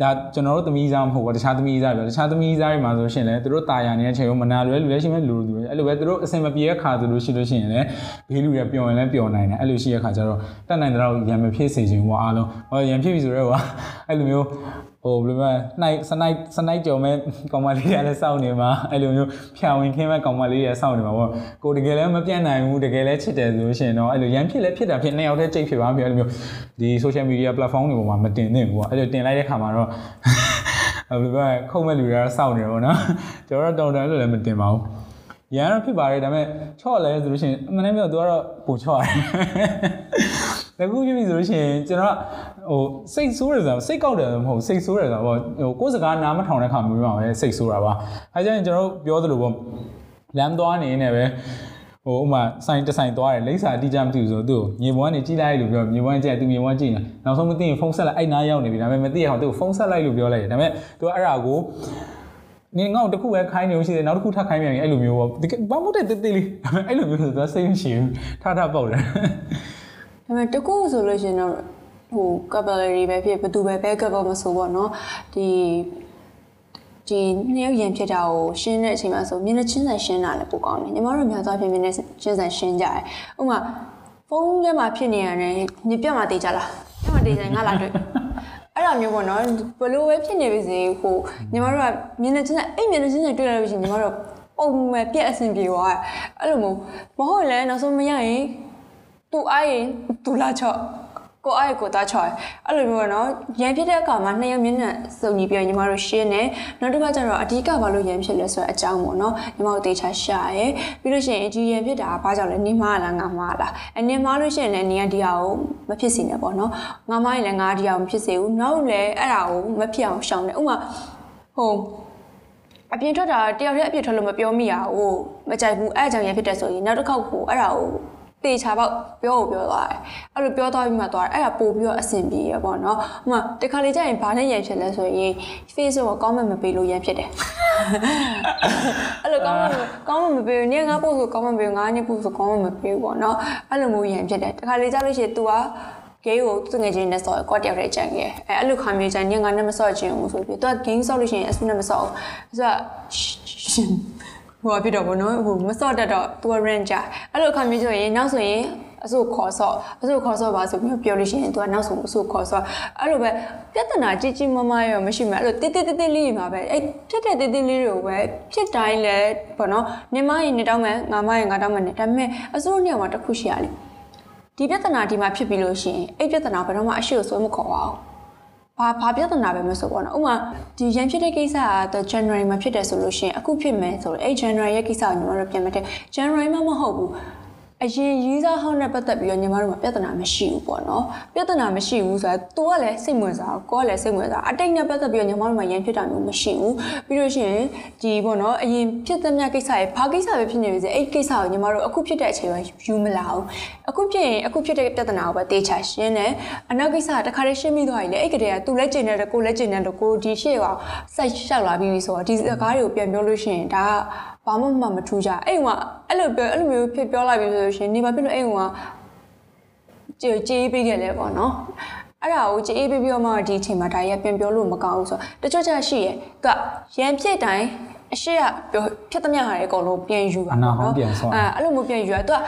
ဒါကျွန်တော်တို့သမီးစားမဟုတ်ဘူးတခြားသမီးစားပဲတခြားသမီးစားတွေမှာဆိုရှင်လည်းသူတို့တာယာနေတဲ့အချိန်ကိုမနာလွယ်လူလည်းရှိမဲ့လူလူအဲ့လိုပဲသူတို့အစင်မပြေတဲ့ခါဆိုလို့ရှိလို့ရှိရင်လည်းဘေးလူတွေပျော်ရင်လည်းပျော်နိုင်တယ်အဲ့လိုရှိတဲ့ခါကျတော့တက်နိုင်တဲ့တော့ရံမဖြစ်စေချင်ဘူးအားလုံးဟောရံဖြစ်ပြီဆိုတော့အဲ့လိုမျိုးဟိုဘယ်လိုလဲနိုင်စနိုက်စနိုက်ကြော်မဲ့ကောင်မလေးတွေကလည်းစောင့်နေမှာအဲ့လိုမျိုးဖြာဝင်ခင်းမဲ့ကောင်မလေးတွေကစောင့်နေမှာပေါ့ကိုတကယ်လည်းမပြတ်နိုင်ဘူးတကယ်လည်းချစ်တယ်ဆိုလို့ရှိရင်တော့အဲ့လိုရန်ဖြစ်လည်းဖြစ်တာဖြစ်နှစ်ယောက်တည်းကြိတ်ဖြစ်ပါမျိုးအဲ့လိုမျိုးဒီ social media platform တွေပေါ်မှာမတင်သင့်ဘူးပေါ့အဲ့လိုတင်လိုက်တဲ့ခါမှာတော့ဘယ်လိုလဲခုံမဲ့လူတွေကစောင့်နေတယ်ပေါ့နော်ကျွန်တော်တော့တောင်းတလို့လည်းမတင်ပါဘူးရန်တော့ဖြစ်ပါတယ်ဒါပေမဲ့ချော့လဲဆိုလို့ရှိရင်အမှန်တမ်းပြောသူကတော့ပိုချော့တယ်တကူပြပြီဆိုလို့ရှိရင်ကျွန်တော် ဟိုစိတ်ဆိုးတယ်ဆိုတာစိတ်ကောက်တယ်မဟုတ်စိတ်ဆိုးတယ်ဆိုတာပေါ့ဟိုကိုယ်စကားနားမထောင်တဲ့ခါမျိုးမှာပဲစိတ်ဆိုးတာပါအဲကြောင့်ကျွန်တော်တို့ပြောသလိုပေါ့လမ်းသွားနေနေပဲဟိုဥမာဆိုင်တဆိုင်သွားတယ်လိမ့်စာအတိအကျမသိဘူးဆိုတော့သူ့ကိုမြေပေါ်ကနေကြီးလိုက်လို့ပြောမြေပေါ်ကကြည့်သူမြေပေါ်ကြည့်နေနောက်ဆုံးမသိရင်ဖုန်းဆက်လိုက်အဲ့နားရောက်နေပြီဒါပေမဲ့မသိအောင်သူ့ကိုဖုန်းဆက်လိုက်လို့ပြောလိုက်တယ်ဒါပေမဲ့သူကအဲ့ဒါကိုနေငေါ့တခုပဲခိုင်းနေလို့ရှိတယ်နောက်တစ်ခုထပ်ခိုင်းပြန်ရင်အဲ့လိုမျိုးပေါ့ဒီဘာမို့တဲ့တေးသေးလေးအဲ့လိုမျိုးဆိုတော့စိတ်မရှိဘူးထထပေါက်တယ်ဒါပေမဲ့တကူဆိုလို့ရှိရင်တော့ ဟို capillary ပဲဖြစ်ဘယ်သူပဲ backup မဆိုပေါ့နော်ဒီဒီနှစ်ယောက်ရင်ဖြစ်တာကိုရှင်းတဲ့အချိန်မှာဆိုမျက်နှာချင်းဆိုင်ရှင်းတာလည်းပိုကောင်းတယ်ညီမတို့များသောအားဖြင့်မျက်နှာချင်းဆိုင်ရှင်းကြတယ်ဥပမာဖုန်းထဲမှာဖြစ်နေရတယ်ညပြတ်မှတေးကြလားပြတ်မှတေးဆိုင်ငါလာတွေ့အဲ့လိုမျိုးပေါ့နော်ဘလို့ပဲဖြစ်နေပါစေဟိုညီမတို့ကမျက်နှာချင်းဆိုင်အဲ့မျက်နှာချင်းဆိုင်တွေ့လိုက်လို့ရှိရင်ညီမတို့ပုံမှန်ပြက်အဆင်ပြေသွားတယ်အဲ့လိုမျိုးမဟုတ်လဲနောက်ဆုံးမရရင်သူအားရင်သူလာချော့ ကိုအားရကိုသားချော်အဲ့လိုမျိုးနော်ရန်ဖြစ်တဲ့အခါမှာနှစ်ရက်မျက်နှာစုံညီပြညီမတို့ရှင်းတယ်နောက်တစ်ခါကျတော့အဓိကဘာလို့ရန်ဖြစ်လဲဆိုတဲ့အကြောင်းပေါ့နော်ညီမတို့တေချာရှာရဲပြီးလို့ရှိရင်ဒီရန်ဖြစ်တာကဘာကြောင့်လဲနေမှားလားငါမှားလားအနင်မှားလို့ရှိရင်လည်းနေရဒီဟာကိုမဖြစ်စေနဲ့ပေါ့နော်ငါမှားရင်လည်းငါဒီဟာကိုမဖြစ်စေဘူးနောက်လည်းအဲ့ဒါကိုမဖြစ်အောင်ရှောင်တယ်ဥမာဟိုအပြင်ထွက်တာတယောက်တည်းအပြင်ထွက်လို့မပြောမိရဘူးမကြိုက်ဘူးအဲ့အကြောင်းရဖြစ်တယ်ဆိုရင်နောက်တစ်ခေါက်ကိုအဲ့ဒါကို တေချာပေါက်ပြောကိုပြောသွားတယ်အဲ့လိုပြောသွားပြီးမှသွားတယ်အဲ့ဒါပို့ပြီးတော့အဆင်ပြေရပေါ့နော်ဟိုမှာတခါလေကြာရင်ဘာနဲ့ရန်ဖြစ်လဲဆိုရင် Facebook ကို comment မပေးလို့ရန်ဖြစ်တယ်အဲ့လို comment comment မပေးဘူးနင်ငါပို့ဆို comment ပေးငါနေပို့ဆို comment မပေးဘူးပေါ့နော်အဲ့လိုမျိုးရန်ဖြစ်တယ်တခါလေကြာလို့ရှိရင် तू ကဂိမ်းကိုသူငယ်ချင်းနဲ့ဆော့ကွက်တယောက်တည်းကြံခဲ့အဲအဲ့လိုခါမျိုးကြံညငါနဲ့မဆော့ချင်ဘူးဆိုပြီးသူကဂိမ်းဆော့လို့ရှိရင်အဆူနဲ့မဆော့ဘူးဆိုတော့ ဟိုဖြစ်တော့ဗောနော်ဟိုမဆော့တတ်တော့ तू range ကြအဲ့လိုခါမျိုးဆိုရင်နောက်ဆိုရင်အစိုးခေါ်ဆော့အစိုးခေါ်ဆော့ပါဆိုပြီးပြောလို့ရှိရင် तू ကနောက်ဆုံးအစိုးခေါ်ဆော့အဲ့လိုပဲပြဿနာကြီးကြီးမားမားရောမရှိမှအဲ့လိုတိတိတိတိလေးမှာပဲအဲ့ဖြစ်တဲ့တိတိလေးတွေကိုပဲဖြစ်တိုင်းလဲဗောနော်နေမရင်နေတောင်းမယ်ငါမရင်ငါတောင်းမယ်နေဒါပေမဲ့အစိုးနေရာမှာတစ်ခုရှိရလေဒီပြဿနာဒီမှာဖြစ်ပြီးလို့ရှိရင်အဲ့ပြဿနာဘယ်တော့မှအရှိကိုဆွဲမခေါ်ပါဘူး ဘာဘာပြဿနာပဲမဆိုပေါ့နော်ဥမာဒီရန်ဖြစ်တဲ့ကိစ္စက January မှာဖြစ်တယ်ဆိုလို့ရှိရင်အခုဖြစ်မယ်ဆိုတော့အဲ့ January ရဲ့ကိစ္စကိုညီမတို့ပြန်မတဲ့ January မှမဟုတ်ဘူး အရင်ရေးစားဟောင်းနဲ့ပတ်သက်ပြီးတော့ညီမတို့မှာပြဿနာမရှိဘူးပေါ့နော်ပြဿနာမရှိဘူးဆိုတာ तू ကလည်းစိတ်ဝင်စားကိုကလည်းစိတ်ဝင်စားအတိတ်နဲ့ပတ်သက်ပြီးတော့ညီမတို့မှာရန်ဖြစ်တာမျိုးမရှိဘူးပြီးလို့ရှိရင်ဒီပေါ့နော်အရင်ဖြစ်သမျှကိစ္စရဲ့ဘာကိစ္စပဲဖြစ်နေပါစေအဲ့ကိစ္စကိုညီမတို့အခုဖြစ်တဲ့အချိန်မှာယူမလာဘူးအခုဖြစ်ရင်အခုဖြစ်တဲ့ပြဿနာကိုပဲတေချာရှင်းတယ်အနောက်ကိစ္စကတခါတည်းရှင်းပြီးသွားပြီလေအဲ့ကတည်းက तू လည်းကျင်တယ်ကိုလည်းကျင်တယ်ကိုဒီရှေ့ကစိုက်ရှောက်လာပြီးဆိုတော့ဒီစကားတွေကိုပြန်ပြောလို့ရှိရင်ဒါကဘာမှမမထူးကြအဲ့ဟိုကအဲ့လိုပြောအဲ့လိုမျိုးဖြစ်ပြောလိုက်ပြီဆိုလို့ရှိရင်နေပါဖြစ်လို့အဲ့ဟိုကကြေကြေးပေးခဲ့လဲပေါ့နော်အဲ့ဒါကိုကြေးအေးပေးပြီးတော့မှဒီအချိန်မှာဒါရပြန်ပြောလို့မကောင်းဘူးဆိုတော့တချို့ကျရှိရဲ့ကရန်ဖြစ်တိုင်းအရှိရပြောဖြစ်သမျှဟာတွေအကုန်လုံးပြန်ယူတာအနာဟောင်းပြန်ဆော့အဲအဲ့လိုမျိုးပြန်ယူရသူက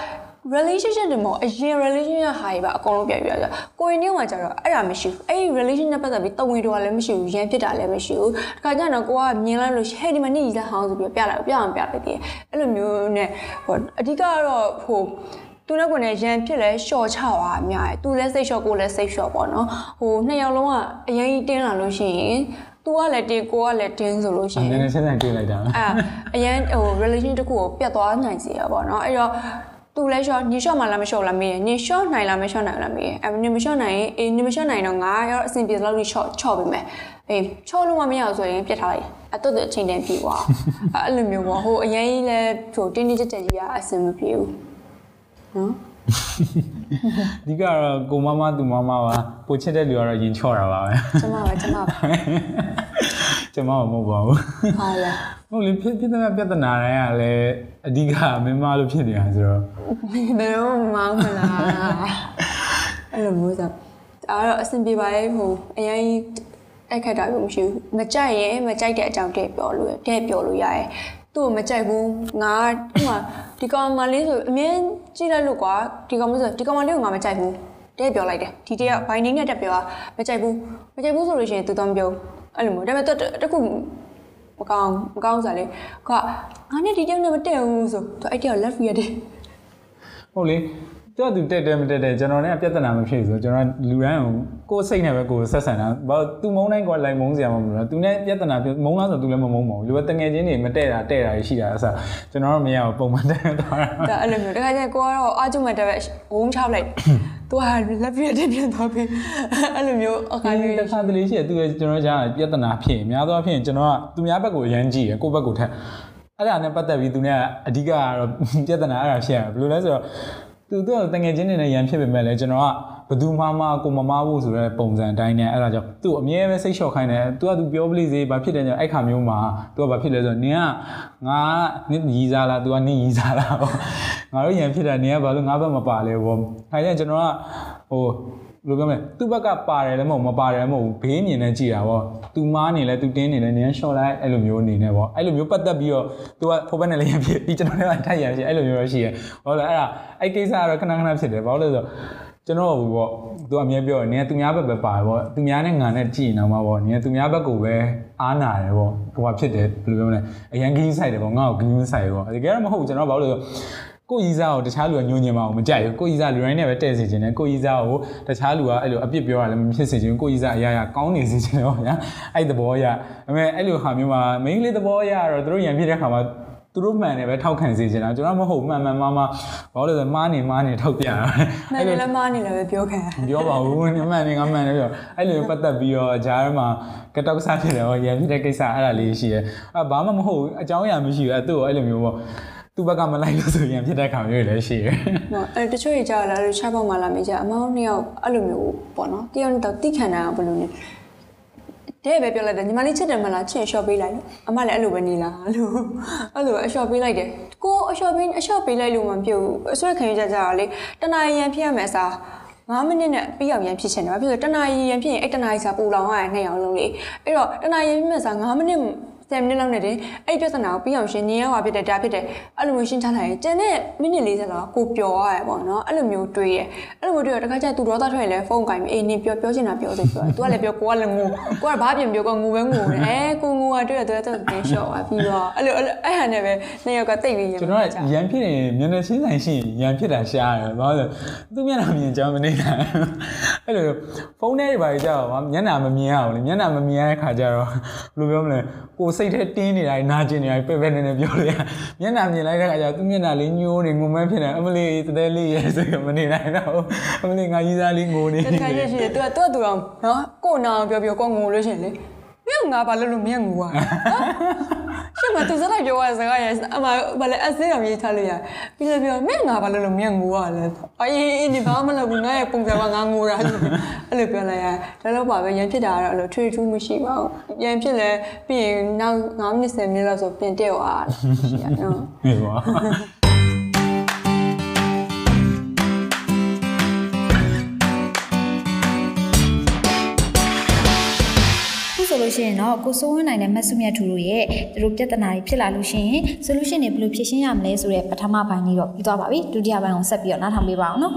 relationship တွေမဟုတ်အရင် relationship ဟာတွေပါအကုန်လုံးပြန်ယူရကြကိုရင်င်းကကြတော့အဲ့ဒါမရှိဘူးအဲ့ဒီ relationship နဲ့ပတ်သက်ပြီးတဝင်တော်လည်းမရှိဘူးရန်ဖြစ်တာလည်းမရှိဘူးတခါကျတော့ကိုကမြင်လိုက်လို့ဟဲ့ဒီမှာနေကြီးလက်ဟောင်းဆိုပြီးပြလိုက်ပြအောင်ပြလိုက်တည်းအဲ့လိုမျိုးနဲ့ဟိုအဓိကတော့ဟိုသူနဲ့ကိုယ်နဲ့ရန်ဖြစ်လဲရှော့ချသွားအများကြီးသူလည်းစိတ်ရှော့ကိုလည်းစိတ်ရှော့ပေါ့နော်ဟိုနှစ်ယောက်လုံးကအရင်ကြီးတင်းလာလို့ရှိရင်သူကလည်းတင်းကိုကလည်းတင်းဆိုလို့ရှိရင်နည်းနည်းဆက်ဆက်တွေ့လိုက်တာအဲအရင်ဟို relation တစ်ခုကိုပြတ်သွားနိုင်စေရပါတော့အဲ့တော့ သူလဲ short ည short မှလားမ short လားမေးရည short နိုင်လားမ short နိုင်လားမေးရအဲ့ညမ short နိုင်ရင်အေးညမ short နိုင်တော့ငါရောအဆင်ပြေလောက်ပြီး short ချော့ပေးမယ်အေးချော့လို့မမရအောင်ဆိုရင်ပြတ်ထားလိုက်အတော့အချိန်တန်ပြီကွာအဲ့လိုမျိုးပေါ့ဟိုအရင်ကြီးလဲဟိုတင်းတင်းကြပ်ကြပ်ကြီးကအဆင်မပြေဘူးနော်အဓိကတော့ကိုမမသူမမပါပိုချစ်တဲ့လူကတော့ရင်ချော့တာပါပဲကျမပါကျမပါကျမမဟုတ်ပါဘူးဟာလား ဟုတ်လေဖြစ်ဖြစ်တဲ့ပြဿနာတိုင်းကလည်းအဓိကမင်းမလို့ဖြစ်နေတာဆိုတော့ဘယ်တော့မှမောင်းမလားအဲ့လိုမျိုးဆိုဒါတော့အဆင်ပြေပါရဲ့ဟိုအရင်တိုက်ခတ်တာမျိုးမရှိဘူးမကြိုက်ရင်မကြိုက်တဲ့အကြောင်းတည့်ပြောလို့ရတဲ့ပြောလို့ရတယ်သူ့ကိုမကြိုက်ဘူးငါဥမာဒီကောင်မလေးဆိုအမြင်ကြည့်လိုက်လို့ကွာဒီကောင်မဆိုဒီကောင်မလေးကိုငါမကြိုက်ဘူးတဲ့ပြောလိုက်တယ်ဒီတယောက်ဘိုင်နင်းနဲ့တက်ပြောမကြိုက်ဘူးမကြိုက်ဘူးဆိုလို့ရှိရင်သူတော့မပြောအဲ့လိုမျိုးဒါပေမဲ့သူတခု မကောင်းမကောင်းစားလေကွာငါနဲ့ဒီတယောက်နဲ့မတည့်ဘူးဆိုသူအဲ့တယောက် left ရတယ်ဟုတ်လေသူကသူတက်တယ်မတက်တယ်ကျွန်တော်နဲ့ပြဿနာမဖြစ်ဘူးဆိုကျွန်တော်လူရန်ကိုကိုယ်စိတ်နဲ့ပဲကိုယ်ဆက်ဆံတာဘာသူမုန်းတိုင်းကိုလိုက်မုန်းစရာမလိုတော့သူနဲ့ပြဿနာမုန်းလားဆိုသူလည်းမမုန်းပါဘူးလူကတငယ်ချင်းတွေမတက်တာတဲ့တာရှိတာအစားကျွန်တော်တို့မရဘူးပုံမှန်တက်သွားတာဒါအဲ့လိုမျိုးတခါကျရင်ကိုကတော့အာကျုံမဲ့တက်ပဲဝုန်းချလိုက် သူက left ရတယ်ပြန်သွားပြီအဲ့လိုမျိုးအခါအဲဒီမျိုးတစ်ခါတလေရှိတယ်သူကကျွန်တော်ကြားပြဿနာဖြစ်ရင်များသောအားဖြင့်ကျွန်တော်ကသူများဘက်ကိုအရန်ကြည့်ရကိုယ့်ဘက်ကိုထက်အဲ့ဒါနဲ့ပတ်သက်ပြီးသူနဲ့အဓိကကတော့ပြဿနာအဲ့ဒါဖြစ်ရဘယ်လိုလဲဆိုတော့သူသူကတငယ်ချင်းတွေနဲ့ရန်ဖြစ်ပေမဲ့လည်းကျွန်တော်က ဘသူမှမကိုမမဖို့ဆိုတဲ့ပုံစံအတိုင်းနဲ့အဲ့ဒါကြောင့်သူ့အမြဲပဲစိတ်လျှော့ခိုင်းတယ်သူကသူပြောပလိစေဘာဖြစ်တယ်ညအဲ့ခါမျိုးမှာသူကဘာဖြစ်လဲဆိုတော့နင်ကငါနင်ရီစားလားသူကနင်ရီစားလားပေါ့ငါတို့ရန်ဖြစ်တာနင်ကဘာလို့ငါဘက်မပါလဲပေါ့ခိုင်းတယ်ကျွန်တော်ကဟိုဘယ်လိုပြောမလဲသူ့ဘက်ကပါတယ်လည်းမဟုတ်မပါတယ်လည်းမဟုတ်ဘူးဘေးမြင်နဲ့ကြည်တာပေါ့သူမားနေလဲသူတင်းနေလဲနင်းရှော့လိုက်အဲ့လိုမျိုးအနေနဲ့ပေါ့အဲ့လိုမျိုးပတ်သက်ပြီးတော့သူကဖိုးဘက်နဲ့လည်းရဖြစ်ပြီးကျွန်တော်လည်းထိုက်ရဖြစ်အဲ့လိုမျိုးတော့ရှိရဘာလို့လဲအဲ့ဒါအဲ့ကိစ္စကတော့ခဏခဏဖြစ်တယ်ဘာလို့လဲဆိုတော့ ကျွန်တော်ဘူးပေါ့သူအမြဲပြောတယ်နင်ကသူများဘက်ပဲပါတယ်ပေါ့သူများနဲ့ငါနဲ့ကြည်နေတော့မှာပေါ့နင်ကသူများဘက်ကိုပဲအားနာတယ်ပေါ့ဟိုကဖြစ်တယ်ဘယ်လိုပြောမလဲအရန်ဂင်းဆိုင်တယ်ပေါ့ငါ့ကိုဂင်းဆိုင်ပေါ့တကယ်တော့မဟုတ်ဘူးကျွန်တော်ဘာလို့လဲဆိုတော့ကိုကြီးစားကိုတခြားလူကညှို့ညင်မအောင်မကြိုက်ဘူးကိုကြီးစားလူတိုင်းနဲ့ပဲတဲ့စေခြင်းနဲ့ကိုကြီးစားကိုတခြားလူကအဲ့လိုအပြစ်ပြောရလည်းမဖြစ်စေခြင်းကိုကြီးစားအရာရာကောင်းနေစေခြင်းတော့ညာအဲ့သဘောအရအမေအဲ့လိုဟာမျိုးမှာမိန်းကလေးသဘောအရတော့သူတို့ရံပြတဲ့ခါမှာ သူတို့မှန်တယ်ပဲထောက်ခံစေခြင်းလားကျွန်တော်မဟုတ်မှန်မှန်မှားမှားဘာလို့လဲဆိုမားနေမားနေထောက်ပြတာမှန်တယ်လည်းမားနေလည်းပဲပြောခံပြောပါဘူးမှန်နေငါမှန်တယ်ပြောအဲ့လိုပတ်သက်ပြီးတော့ဂျားထဲမှာကတောက်စားဖြစ်တယ်ဟောရံပြတဲ့ကိစ္စအဲ့ဒါလေးရှိရဲအဲ့ဘာမှမဟုတ်အကြောင်းအရာမရှိဘူးအဲ့သူ့ကိုအဲ့လိုမျိုးပေါ့သူ့ဘက်ကမလိုက်လို့ဆိုရင်ဖြစ်တဲ့ခါမျိုးတွေလည်းရှိတယ်ဟောအဲ့တချို့ကြီးကြာလာလို့ချပေါက်မှလာမေးကြအမောင်းနှစ်ယောက်အဲ့လိုမျိုးပေါ့နော်တယောက်နဲ့တော့တိခံတာဘယ်လိုလဲ တဲ့ပဲပြောလိုက်တယ်ညီမလေးချစ်တယ်မလားချစ်ရှော့ပေးလိုက်လို့အမလည်းအဲ့လိုပဲနေလားလို့အဲ့လိုပဲအရှော့ပေးလိုက်တယ်ကိုအရှော့ပေးအရှော့ပေးလိုက်လို့မပြုတ်ဘူးအဆွဲခံရကြကြတာလေတနာရီရန်ဖြစ်ရမယ်အစား9မိနစ်နဲ့ပြီးအောင်ရန်ဖြစ်ချင်တယ်ဘာဖြစ်လို့တနာရီရန်ဖြစ်ရင်အဲ့တနာရီစာပူလောင်ရတဲ့နှစ်ယောက်လုံးလေအဲ့တော့တနာရီရန်ဖြစ်မဲ့စာ9မိနစ် 10မိနစ်လောက်နဲ့တင်အဲ့ဒီပြဿနာကိုပြီးအောင်ရှင်းနေရပါဖြစ်တယ်ဒါဖြစ်တယ်အဲ့လိုမျိုးရှင်းချလိုက်ရင်ကျန်တဲ့မိနစ်40လောက်ကိုပျော်ရတယ်ပေါ့နော်အဲ့လိုမျိုးတွေးရအဲ့လိုမျိုးတွေးရတခါကျသူတော့သားထွက်ရင်လည်းဖုန်းကင်ပြီးအေးနေပြောပြောချင်တာပြောစိပြောတယ်သူကလည်းပြောကိုကလည်းငိုကိုကဘာပြင်ပြောကငိုပဲငိုတယ်အဲကိုငိုကတွေ့ရသူလည်းသူတင်လျှော့သွားပြီးတော့အဲ့လိုအဲ့ဟာနဲ့ပဲနှစ်ယောက်ကတိတ်ပြီးရကျွန်တော်ကရန်ဖြစ်နေမျက်နှာချင်းဆိုင်ရှိရင်ရန်ဖြစ်တာရှားတယ်ဘာလို့လဲသူမျက်နှာမြင်ကြောင်းမနေတာအဲ့လိုဖုန်းထဲတွေပါကြောက်ပါမျက်နှာမမြင်ရဘူးလေမျက်နှာမမြင်ရတဲ့ခါကျတော့ဘယ်လိုပြောမလဲကိုစိတ်ထဲတင်းနေတာနာကျင်နေတာပဲပဲနေနေပြောလို့ရမျက်နှာမြင်လိုက်တဲ့ခါကျတော့သူမျက်နှာလေးညှိုးနေငုံမန်းဖြစ်နေအမလေးတတဲလေးရဲဆိုမနေနိုင်တော့အမလေးငါကြီးစားလေးငိုနေတခါကျရှိတယ်သူကသူကသူအောင်နော်ကိုနာပြောပြောကိုငိုလို့ရှိရင်လေမင်းငါဘာလို့လို့မင်းငိုอ่ะရှင်း မသူစလိုက်ပြောရစကားရအမဘာလဲအစင်းအောင်ရေးထားလို့ရပြီးတော့ပြောမင်းငါဘာလို့လို့မင်းငိုอ่ะလဲအေးအေးဒီဘာမှမလုပ်ဘူးငါရဲ့ပုံစံကငါငိုတာအဲ့လိုပြောလိုက်ရဒါတော့ပါပဲရန်ဖြစ်တာကတော့အဲ့လိုထွေထူးမရှိပါဘူးရန်ဖြစ်လဲပြီးရင်နောက်9မိနစ်10မိနစ်လောက်ဆိုပြင်တက်သွားရှိရနော်ဟေးပါ လို့ရှိရင်တော့ကိုစိုးဝင်းနိုင်တဲ့မတ်စုမြတ်ထူတို့ရဲ့သူတို့ပြဿနာတွေဖြစ်လာလို့ရှိရင် solution တွေဘယ်လိုဖြေရှင်းရမလဲဆိုတဲ့ပထမပိုင်းကြီးတော့ပြီးသွားပါပြီဒုတိယပိုင်းကိုဆက်ပြီးတော့နားထောင်ပေးပါအောင်နော်